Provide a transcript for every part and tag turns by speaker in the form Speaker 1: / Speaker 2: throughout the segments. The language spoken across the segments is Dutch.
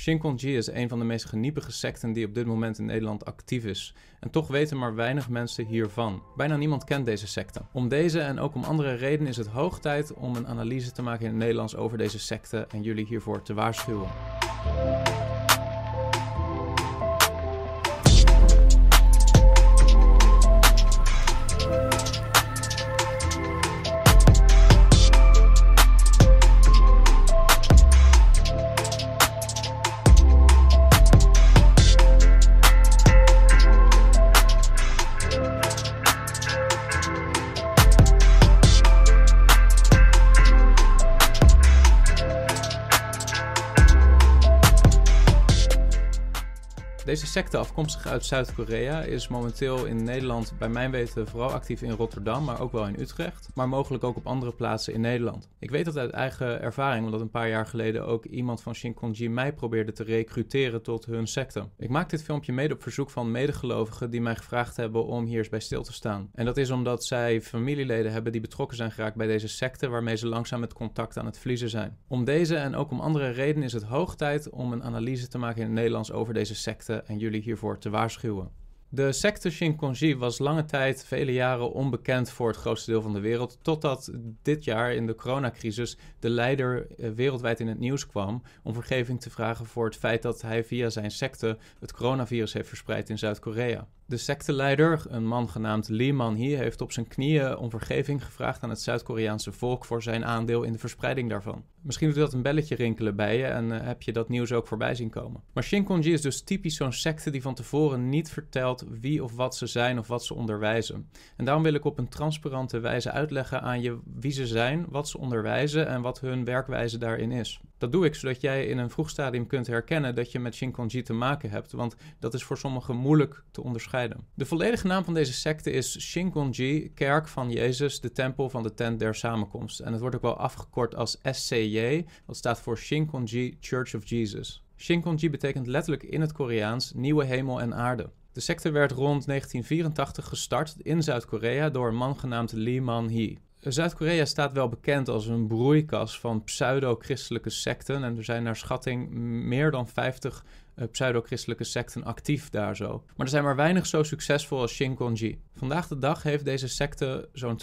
Speaker 1: Shinkonji is een van de meest geniepige secten die op dit moment in Nederland actief is. En toch weten maar weinig mensen hiervan. Bijna niemand kent deze secte. Om deze en ook om andere redenen is het hoog tijd om een analyse te maken in het Nederlands over deze secte en jullie hiervoor te waarschuwen. Secte, afkomstig uit Zuid-Korea, is momenteel in Nederland, bij mijn weten, vooral actief in Rotterdam, maar ook wel in Utrecht. Maar mogelijk ook op andere plaatsen in Nederland. Ik weet dat uit eigen ervaring, omdat een paar jaar geleden ook iemand van Shinkonji mij probeerde te recruteren tot hun secte. Ik maak dit filmpje mede op verzoek van medegelovigen die mij gevraagd hebben om hier eens bij stil te staan. En dat is omdat zij familieleden hebben die betrokken zijn geraakt bij deze secte, waarmee ze langzaam het contact aan het verliezen zijn. Om deze en ook om andere redenen is het hoog tijd om een analyse te maken in het Nederlands over deze secte en jullie hiervoor te waarschuwen. De secte Shinkonji was lange tijd, vele jaren onbekend voor het grootste deel van de wereld, totdat dit jaar in de coronacrisis de leider eh, wereldwijd in het nieuws kwam om vergeving te vragen voor het feit dat hij via zijn secte het coronavirus heeft verspreid in Zuid-Korea. De secteleider, een man genaamd Lee Man-hee, heeft op zijn knieën om vergeving gevraagd aan het Zuid-Koreaanse volk voor zijn aandeel in de verspreiding daarvan. Misschien doet dat een belletje rinkelen bij je en uh, heb je dat nieuws ook voorbij zien komen. Maar Shinkonji is dus typisch zo'n secte die van tevoren niet vertelt wie of wat ze zijn of wat ze onderwijzen. En daarom wil ik op een transparante wijze uitleggen aan je wie ze zijn, wat ze onderwijzen en wat hun werkwijze daarin is. Dat doe ik zodat jij in een vroeg stadium kunt herkennen dat je met Shinkonji te maken hebt, want dat is voor sommigen moeilijk te onderscheiden. De volledige naam van deze secte is Shinkonji, Kerk van Jezus, de Tempel van de Tent der Samenkomst. En het wordt ook wel afgekort als SCJ, dat staat voor Shinkonji Church of Jesus. Shinkonji betekent letterlijk in het Koreaans nieuwe hemel en aarde. De secte werd rond 1984 gestart in Zuid-Korea door een man genaamd Lee Man-hee. Zuid-Korea staat wel bekend als een broeikas van pseudo-christelijke secten. En er zijn naar schatting meer dan 50 uh, pseudo-christelijke secten actief daar zo. Maar er zijn maar weinig zo succesvol als Shinkonji. Vandaag de dag heeft deze secte zo'n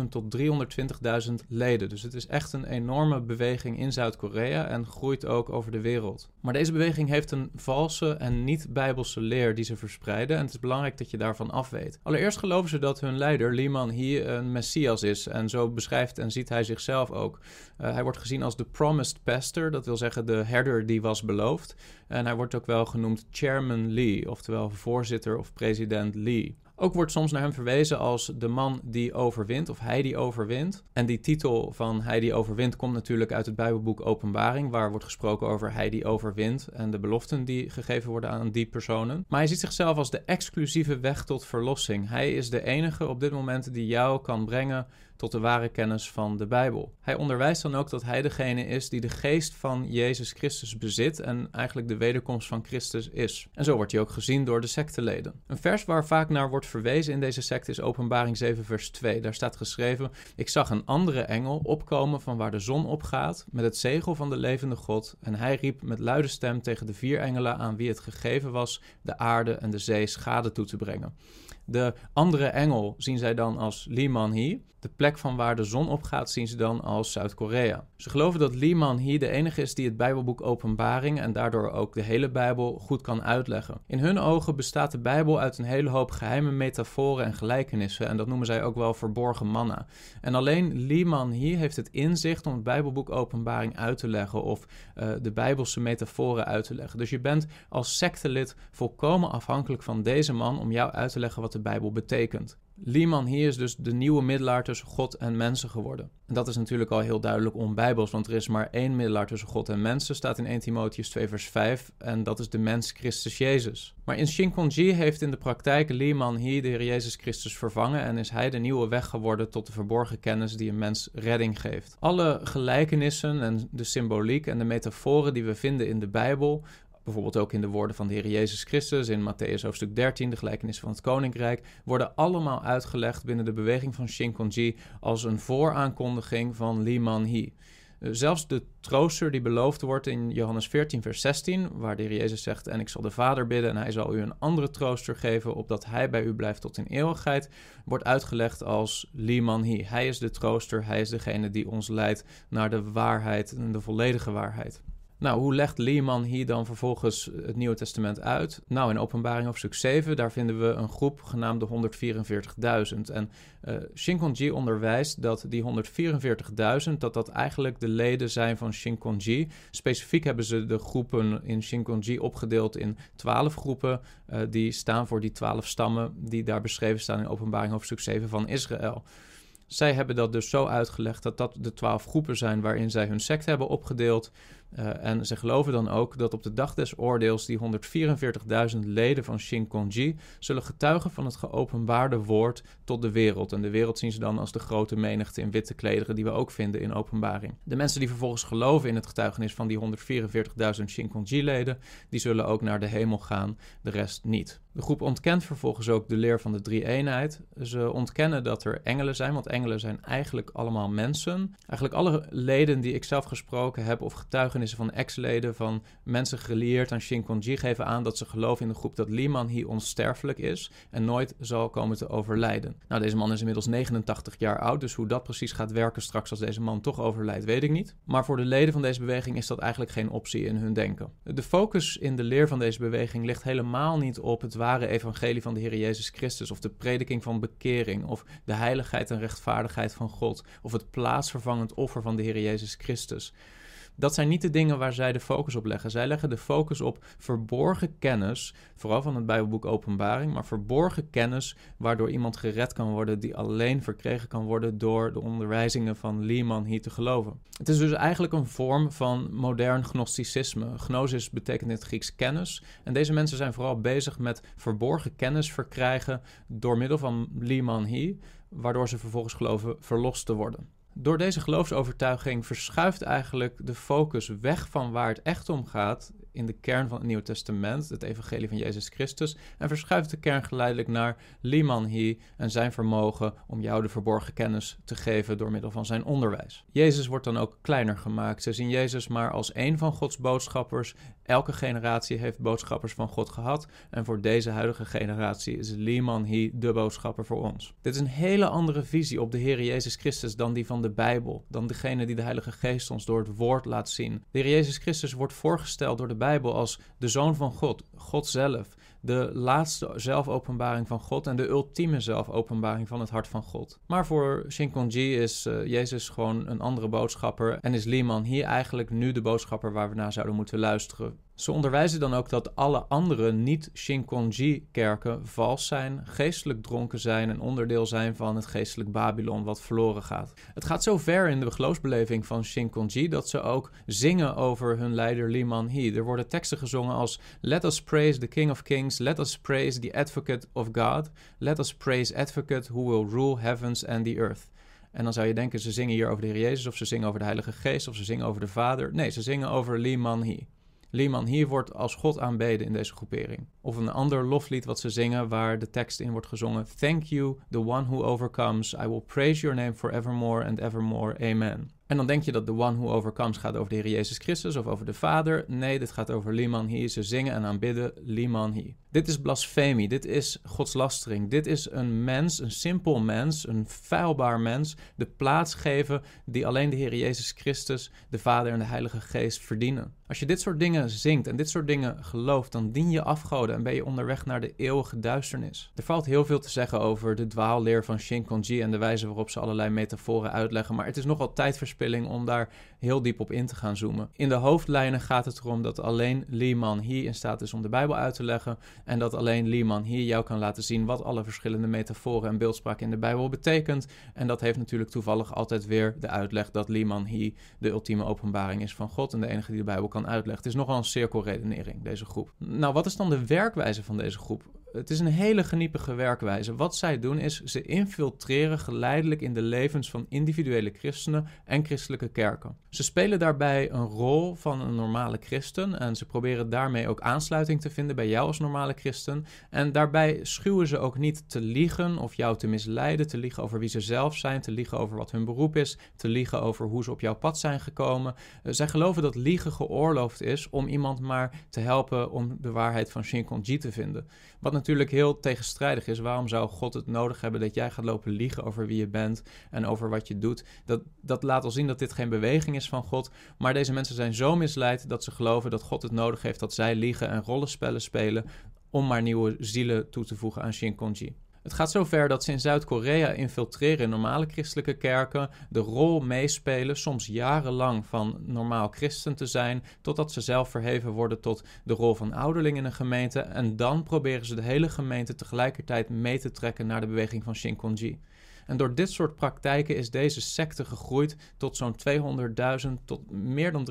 Speaker 1: 200.000 tot 320.000 leden. Dus het is echt een enorme beweging in Zuid-Korea en groeit ook over de wereld. Maar deze beweging heeft een valse en niet-bijbelse leer die ze verspreiden. En het is belangrijk dat je daarvan af weet. Allereerst geloven ze dat hun leider, Liman Hee, een messias is. En zo beschrijft en ziet hij zichzelf ook. Uh, hij wordt gezien als de promised pastor, dat wil zeggen de herder die was beloofd. En hij wordt ook wel genoemd Chairman Lee, oftewel voorzitter of president Lee. Ook wordt soms naar hem verwezen als de man die overwint, of hij die overwint. En die titel van hij die overwint komt natuurlijk uit het Bijbelboek Openbaring, waar wordt gesproken over hij die overwint en de beloften die gegeven worden aan die personen. Maar hij ziet zichzelf als de exclusieve weg tot verlossing. Hij is de enige op dit moment die jou kan brengen tot de ware kennis van de Bijbel. Hij onderwijst dan ook dat hij degene is die de geest van Jezus Christus bezit en eigenlijk de wederkomst van Christus is. En zo wordt hij ook gezien door de secteleden. Een vers waar vaak naar wordt verwezen in deze secte is Openbaring 7 vers 2. Daar staat geschreven: Ik zag een andere engel opkomen van waar de zon opgaat met het zegel van de levende God en hij riep met luide stem tegen de vier engelen aan wie het gegeven was de aarde en de zee schade toe te brengen. De andere engel zien zij dan als Liman-hee. De plek van waar de zon opgaat zien ze dan als Zuid-Korea. Ze geloven dat Liman-hee de enige is die het Bijbelboek Openbaring en daardoor ook de hele Bijbel goed kan uitleggen. In hun ogen bestaat de Bijbel uit een hele hoop geheime metaforen en gelijkenissen en dat noemen zij ook wel verborgen manna. En alleen Liman-hee heeft het inzicht om het Bijbelboek Openbaring uit te leggen of uh, de Bijbelse metaforen uit te leggen. Dus je bent als sectelid volkomen afhankelijk van deze man om jou uit te leggen wat de Bijbel betekent. Lieman hier is dus de nieuwe middelaar tussen God en mensen geworden. En dat is natuurlijk al heel duidelijk onbijbels, want er is maar één middelaar tussen God en mensen, staat in 1 Timotheus 2 vers 5, en dat is de mens Christus Jezus. Maar in Shinkonji heeft in de praktijk Lieman hier de Heer Jezus Christus vervangen en is hij de nieuwe weg geworden tot de verborgen kennis die een mens redding geeft. Alle gelijkenissen en de symboliek en de metaforen die we vinden in de Bijbel bijvoorbeeld ook in de woorden van de Heer Jezus Christus in Matthäus hoofdstuk 13, de gelijkenis van het Koninkrijk, worden allemaal uitgelegd binnen de beweging van Shinkonji als een vooraankondiging van Liman Hee. Eh, zelfs de trooster die beloofd wordt in Johannes 14, vers 16, waar de heer Jezus zegt: En ik zal de Vader bidden en hij zal u een andere trooster geven, opdat hij bij u blijft tot in eeuwigheid, wordt uitgelegd als Liman Hi. Hij is de trooster, hij is degene die ons leidt naar de waarheid en de volledige waarheid. Nou, hoe legt Lehman hier dan vervolgens het Nieuwe Testament uit? Nou, in Openbaring hoofdstuk 7, daar vinden we een groep genaamd de 144.000. En uh, Shinkonji onderwijst dat die 144.000, dat dat eigenlijk de leden zijn van Shinkonji. Specifiek hebben ze de groepen in Shinkonji opgedeeld in 12 groepen, uh, die staan voor die 12 stammen die daar beschreven staan in Openbaring hoofdstuk 7 van Israël. Zij hebben dat dus zo uitgelegd dat dat de twaalf groepen zijn waarin zij hun sect hebben opgedeeld. Uh, en ze geloven dan ook dat op de dag des oordeels die 144.000 leden van Shinkonji zullen getuigen van het geopenbaarde woord tot de wereld. En de wereld zien ze dan als de grote menigte in witte klederen die we ook vinden in openbaring. De mensen die vervolgens geloven in het getuigenis van die 144.000 Shinkonji-leden, die zullen ook naar de hemel gaan, de rest niet. De groep ontkent vervolgens ook de leer van de drie-eenheid. Ze ontkennen dat er engelen zijn, want engelen zijn eigenlijk allemaal mensen. Eigenlijk alle leden die ik zelf gesproken heb of van ex-leden van mensen gelieerd aan Shinkonji geven aan dat ze geloven in de groep dat Liman hier onsterfelijk is en nooit zal komen te overlijden. Nou, deze man is inmiddels 89 jaar oud, dus hoe dat precies gaat werken straks als deze man toch overlijdt, weet ik niet. Maar voor de leden van deze beweging is dat eigenlijk geen optie in hun denken. De focus in de leer van deze beweging ligt helemaal niet op het ware evangelie van de Heer Jezus Christus of de prediking van bekering of de heiligheid en rechtvaardigheid van God of het plaatsvervangend offer van de Heer Jezus Christus. Dat zijn niet de dingen waar zij de focus op leggen. Zij leggen de focus op verborgen kennis, vooral van het Bijbelboek Openbaring, maar verborgen kennis waardoor iemand gered kan worden die alleen verkregen kan worden door de onderwijzingen van Lehman hier te geloven. Het is dus eigenlijk een vorm van modern gnosticisme. Gnosis betekent in het Grieks kennis. En deze mensen zijn vooral bezig met verborgen kennis verkrijgen door middel van Lehman hier, waardoor ze vervolgens geloven verlost te worden. Door deze geloofsovertuiging verschuift eigenlijk de focus weg van waar het echt om gaat in de kern van het Nieuwe Testament, het evangelie van Jezus Christus, en verschuift de kern geleidelijk naar Liman Hi en zijn vermogen om jou de verborgen kennis te geven door middel van zijn onderwijs. Jezus wordt dan ook kleiner gemaakt. Ze zien Jezus maar als één van Gods boodschappers. Elke generatie heeft boodschappers van God gehad en voor deze huidige generatie is Liman Hi de boodschapper voor ons. Dit is een hele andere visie op de Heer Jezus Christus dan die van de Bijbel, dan degene die de Heilige Geest ons door het woord laat zien. De Heer Jezus Christus wordt voorgesteld door de Bijbel Bijbel als de Zoon van God, God zelf, de laatste zelfopenbaring van God en de ultieme zelfopenbaring van het hart van God. Maar voor Shinkonji is uh, Jezus gewoon een andere boodschapper en is Liman hier eigenlijk nu de boodschapper waar we naar zouden moeten luisteren. Ze onderwijzen dan ook dat alle andere niet-Shinkonji-kerken vals zijn, geestelijk dronken zijn en onderdeel zijn van het geestelijk Babylon wat verloren gaat. Het gaat zo ver in de geloofsbeleving van Shinkonji dat ze ook zingen over hun leider Liman He. Er worden teksten gezongen als Let us praise the King of Kings, let us praise the Advocate of God, let us praise Advocate who will rule heavens and the earth. En dan zou je denken, ze zingen hier over de Heer Jezus, of ze zingen over de Heilige Geest, of ze zingen over de Vader. Nee, ze zingen over Liman He. Liman hier wordt als God aanbeden in deze groepering. Of een ander loflied wat ze zingen waar de tekst in wordt gezongen. Thank you, the one who overcomes. I will praise your name forevermore and evermore. Amen. En dan denk je dat de one who overcomes gaat over de Heer Jezus Christus of over de Vader. Nee, dit gaat over Liman Hi. Ze zingen en aanbidden Liman Hi. Dit is blasfemie, dit is godslastering. Dit is een mens, een simpel mens, een vuilbaar mens, de plaats geven die alleen de Heer Jezus Christus, de Vader en de Heilige Geest verdienen. Als je dit soort dingen zingt en dit soort dingen gelooft, dan dien je afgoden en ben je onderweg naar de eeuwige duisternis. Er valt heel veel te zeggen over de dwaalleer van Shinkonji en de wijze waarop ze allerlei metaforen uitleggen, maar het is nogal tijdverspilling om daar heel diep op in te gaan zoomen. In de hoofdlijnen gaat het erom dat alleen Liman hier in staat is om de Bijbel uit te leggen en dat alleen Liman hier jou kan laten zien wat alle verschillende metaforen en beeldspraak in de Bijbel betekent. En dat heeft natuurlijk toevallig altijd weer de uitleg dat Liman hier de ultieme openbaring is van God en de enige die de Bijbel kan uitleggen. Het is nogal een cirkelredenering, deze groep. Nou, wat is dan de werkwijze van deze groep? Het is een hele geniepige werkwijze. Wat zij doen is, ze infiltreren geleidelijk in de levens van individuele christenen en christelijke kerken. Ze spelen daarbij een rol van een normale christen en ze proberen daarmee ook aansluiting te vinden bij jou als normale christen. En daarbij schuwen ze ook niet te liegen of jou te misleiden, te liegen over wie ze zelf zijn, te liegen over wat hun beroep is, te liegen over hoe ze op jouw pad zijn gekomen. Uh, zij geloven dat liegen geoorloofd is om iemand maar te helpen om de waarheid van Shinkonji te vinden. Wat natuurlijk heel tegenstrijdig is. Waarom zou God het nodig hebben dat jij gaat lopen liegen over wie je bent en over wat je doet? Dat, dat laat al zien dat dit geen beweging is van God. Maar deze mensen zijn zo misleid dat ze geloven dat God het nodig heeft dat zij liegen en rollenspellen spelen om maar nieuwe zielen toe te voegen aan Shinkonji. Het gaat zover dat ze in Zuid-Korea infiltreren in normale christelijke kerken, de rol meespelen, soms jarenlang van normaal christen te zijn, totdat ze zelf verheven worden tot de rol van ouderling in een gemeente. En dan proberen ze de hele gemeente tegelijkertijd mee te trekken naar de beweging van Shinkonji. En door dit soort praktijken is deze secte gegroeid tot zo'n 200.000 tot meer dan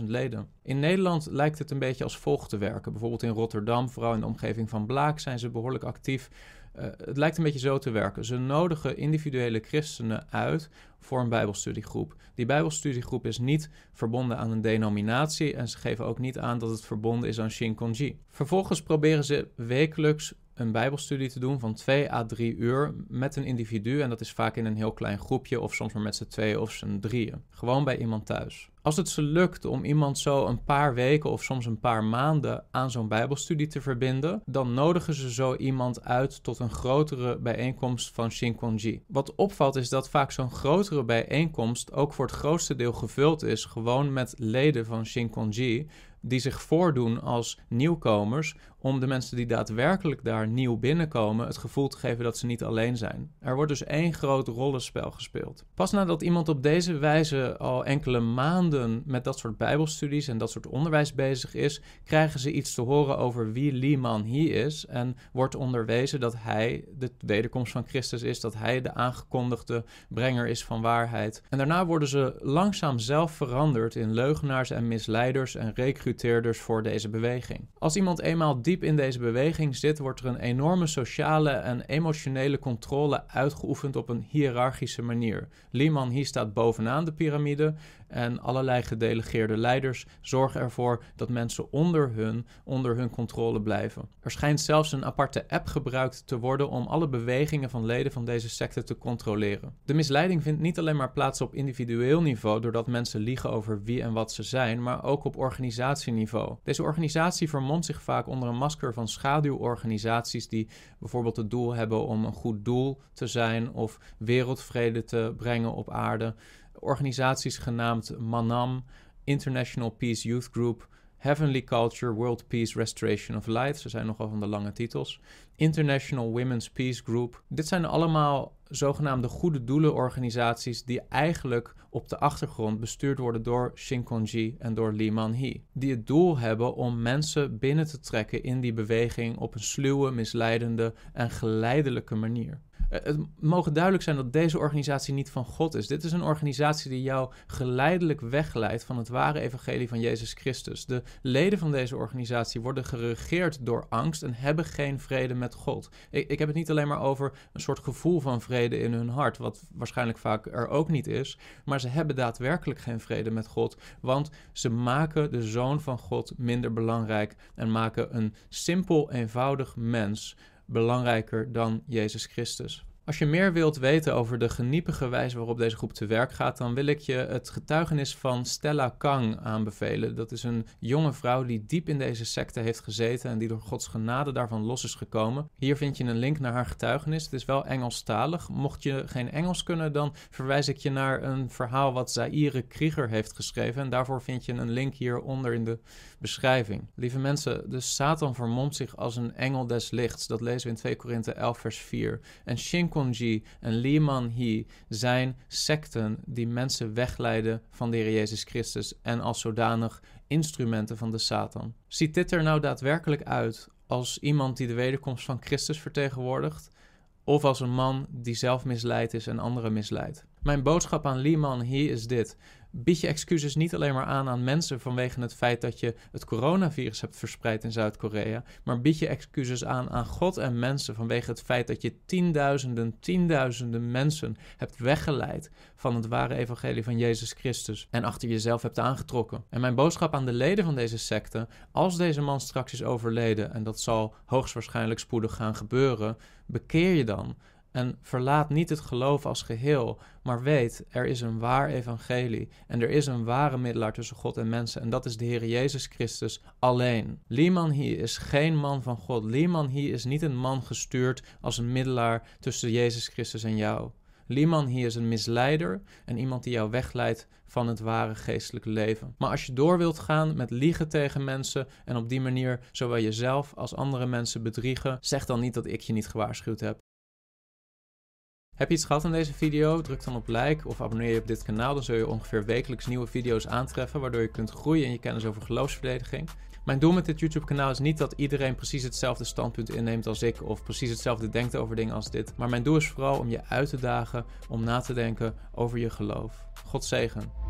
Speaker 1: 300.000 leden. In Nederland lijkt het een beetje als volgt te werken. Bijvoorbeeld in Rotterdam, vooral in de omgeving van Blaak, zijn ze behoorlijk actief. Uh, het lijkt een beetje zo te werken. Ze nodigen individuele christenen uit voor een Bijbelstudiegroep. Die Bijbelstudiegroep is niet verbonden aan een denominatie en ze geven ook niet aan dat het verbonden is aan Shinkonji. Vervolgens proberen ze wekelijks een Bijbelstudie te doen van 2 à 3 uur met een individu. En dat is vaak in een heel klein groepje, of soms maar met z'n tweeën of z'n drieën. Gewoon bij iemand thuis. Als het ze lukt om iemand zo een paar weken of soms een paar maanden aan zo'n Bijbelstudie te verbinden, dan nodigen ze zo iemand uit tot een grotere bijeenkomst van Shinkonji. Wat opvalt is dat vaak zo'n grotere bijeenkomst ook voor het grootste deel gevuld is, gewoon met leden van Shinkonji die zich voordoen als nieuwkomers, om de mensen die daadwerkelijk daar nieuw binnenkomen het gevoel te geven dat ze niet alleen zijn. Er wordt dus één groot rollenspel gespeeld. Pas nadat iemand op deze wijze al enkele maanden met dat soort bijbelstudies en dat soort onderwijs bezig is, krijgen ze iets te horen over wie Liman He is en wordt onderwezen dat hij de wederkomst van Christus is, dat hij de aangekondigde brenger is van waarheid. En daarna worden ze langzaam zelf veranderd in leugenaars en misleiders en recruteerders voor deze beweging. Als iemand eenmaal diep in deze beweging zit, wordt er een enorme sociale en emotionele controle uitgeoefend op een hiërarchische manier. Liman hier staat bovenaan de piramide en allerlei gedelegeerde leiders zorgen ervoor dat mensen onder hun, onder hun controle blijven. Er schijnt zelfs een aparte app gebruikt te worden om alle bewegingen van leden van deze secte te controleren. De misleiding vindt niet alleen maar plaats op individueel niveau, doordat mensen liegen over wie en wat ze zijn, maar ook op organisatieniveau. Deze organisatie vermomt zich vaak onder een masker van schaduworganisaties die bijvoorbeeld het doel hebben om een goed doel te zijn of wereldvrede te brengen op aarde. Organisaties genaamd MANAM, International Peace Youth Group, Heavenly Culture, World Peace Restoration of Light. Ze zijn nogal van de lange titels. International Women's Peace Group. Dit zijn allemaal zogenaamde goede doelenorganisaties die eigenlijk op de achtergrond bestuurd worden door Shinkonji en door Lee Man-hee. Die het doel hebben om mensen binnen te trekken in die beweging op een sluwe, misleidende en geleidelijke manier. Eh, het mogen duidelijk zijn dat deze organisatie niet van God is. Dit is een organisatie die jou geleidelijk wegleidt van het ware evangelie van Jezus Christus. De leden van deze organisatie worden geregeerd door angst en hebben geen vrede met God. Ik, ik heb het niet alleen maar over een soort gevoel van vrede in hun hart, wat waarschijnlijk vaak er ook niet is, maar ze hebben daadwerkelijk geen vrede met God, want ze maken de zoon van God minder belangrijk en maken een simpel, eenvoudig mens belangrijker dan Jezus Christus. Als je meer wilt weten over de geniepige wijze waarop deze groep te werk gaat, dan wil ik je het getuigenis van Stella Kang aanbevelen. Dat is een jonge vrouw die diep in deze secte heeft gezeten en die door Gods genade daarvan los is gekomen. Hier vind je een link naar haar getuigenis. Het is wel Engelstalig. Mocht je geen Engels kunnen, dan verwijs ik je naar een verhaal wat Zaire Krieger heeft geschreven. En daarvoor vind je een link hieronder in de beschrijving. Lieve mensen, de Satan vermomt zich als een engel des lichts. Dat lezen we in 2 Korinthe 11 vers 4. En Shinkonji en Liman He zijn secten die mensen wegleiden van de Heer Jezus Christus en als zodanig instrumenten van de Satan. Ziet dit er nou daadwerkelijk uit als iemand die de wederkomst van Christus vertegenwoordigt? Of als een man die zelf misleid is en anderen misleidt? Mijn boodschap aan Lehman hier is dit. Bied je excuses niet alleen maar aan aan mensen vanwege het feit dat je het coronavirus hebt verspreid in Zuid-Korea, maar bied je excuses aan aan God en mensen vanwege het feit dat je tienduizenden, tienduizenden mensen hebt weggeleid van het ware evangelie van Jezus Christus en achter jezelf hebt aangetrokken. En mijn boodschap aan de leden van deze secte, als deze man straks is overleden, en dat zal hoogstwaarschijnlijk spoedig gaan gebeuren, bekeer je dan. En verlaat niet het geloof als geheel, maar weet, er is een waar evangelie en er is een ware middelaar tussen God en mensen en dat is de Heer Jezus Christus alleen. Liman hier is geen man van God. Liman hier is niet een man gestuurd als een middelaar tussen Jezus Christus en jou. Liman hier is een misleider en iemand die jou wegleidt van het ware geestelijke leven. Maar als je door wilt gaan met liegen tegen mensen en op die manier zowel jezelf als andere mensen bedriegen, zeg dan niet dat ik je niet gewaarschuwd heb. Heb je iets gehad aan deze video? Druk dan op like of abonneer je op dit kanaal. Dan zul je ongeveer wekelijks nieuwe video's aantreffen, waardoor je kunt groeien in je kennis over geloofsverdediging. Mijn doel met dit YouTube-kanaal is niet dat iedereen precies hetzelfde standpunt inneemt als ik of precies hetzelfde denkt over dingen als dit. Maar mijn doel is vooral om je uit te dagen om na te denken over je geloof. God zegen.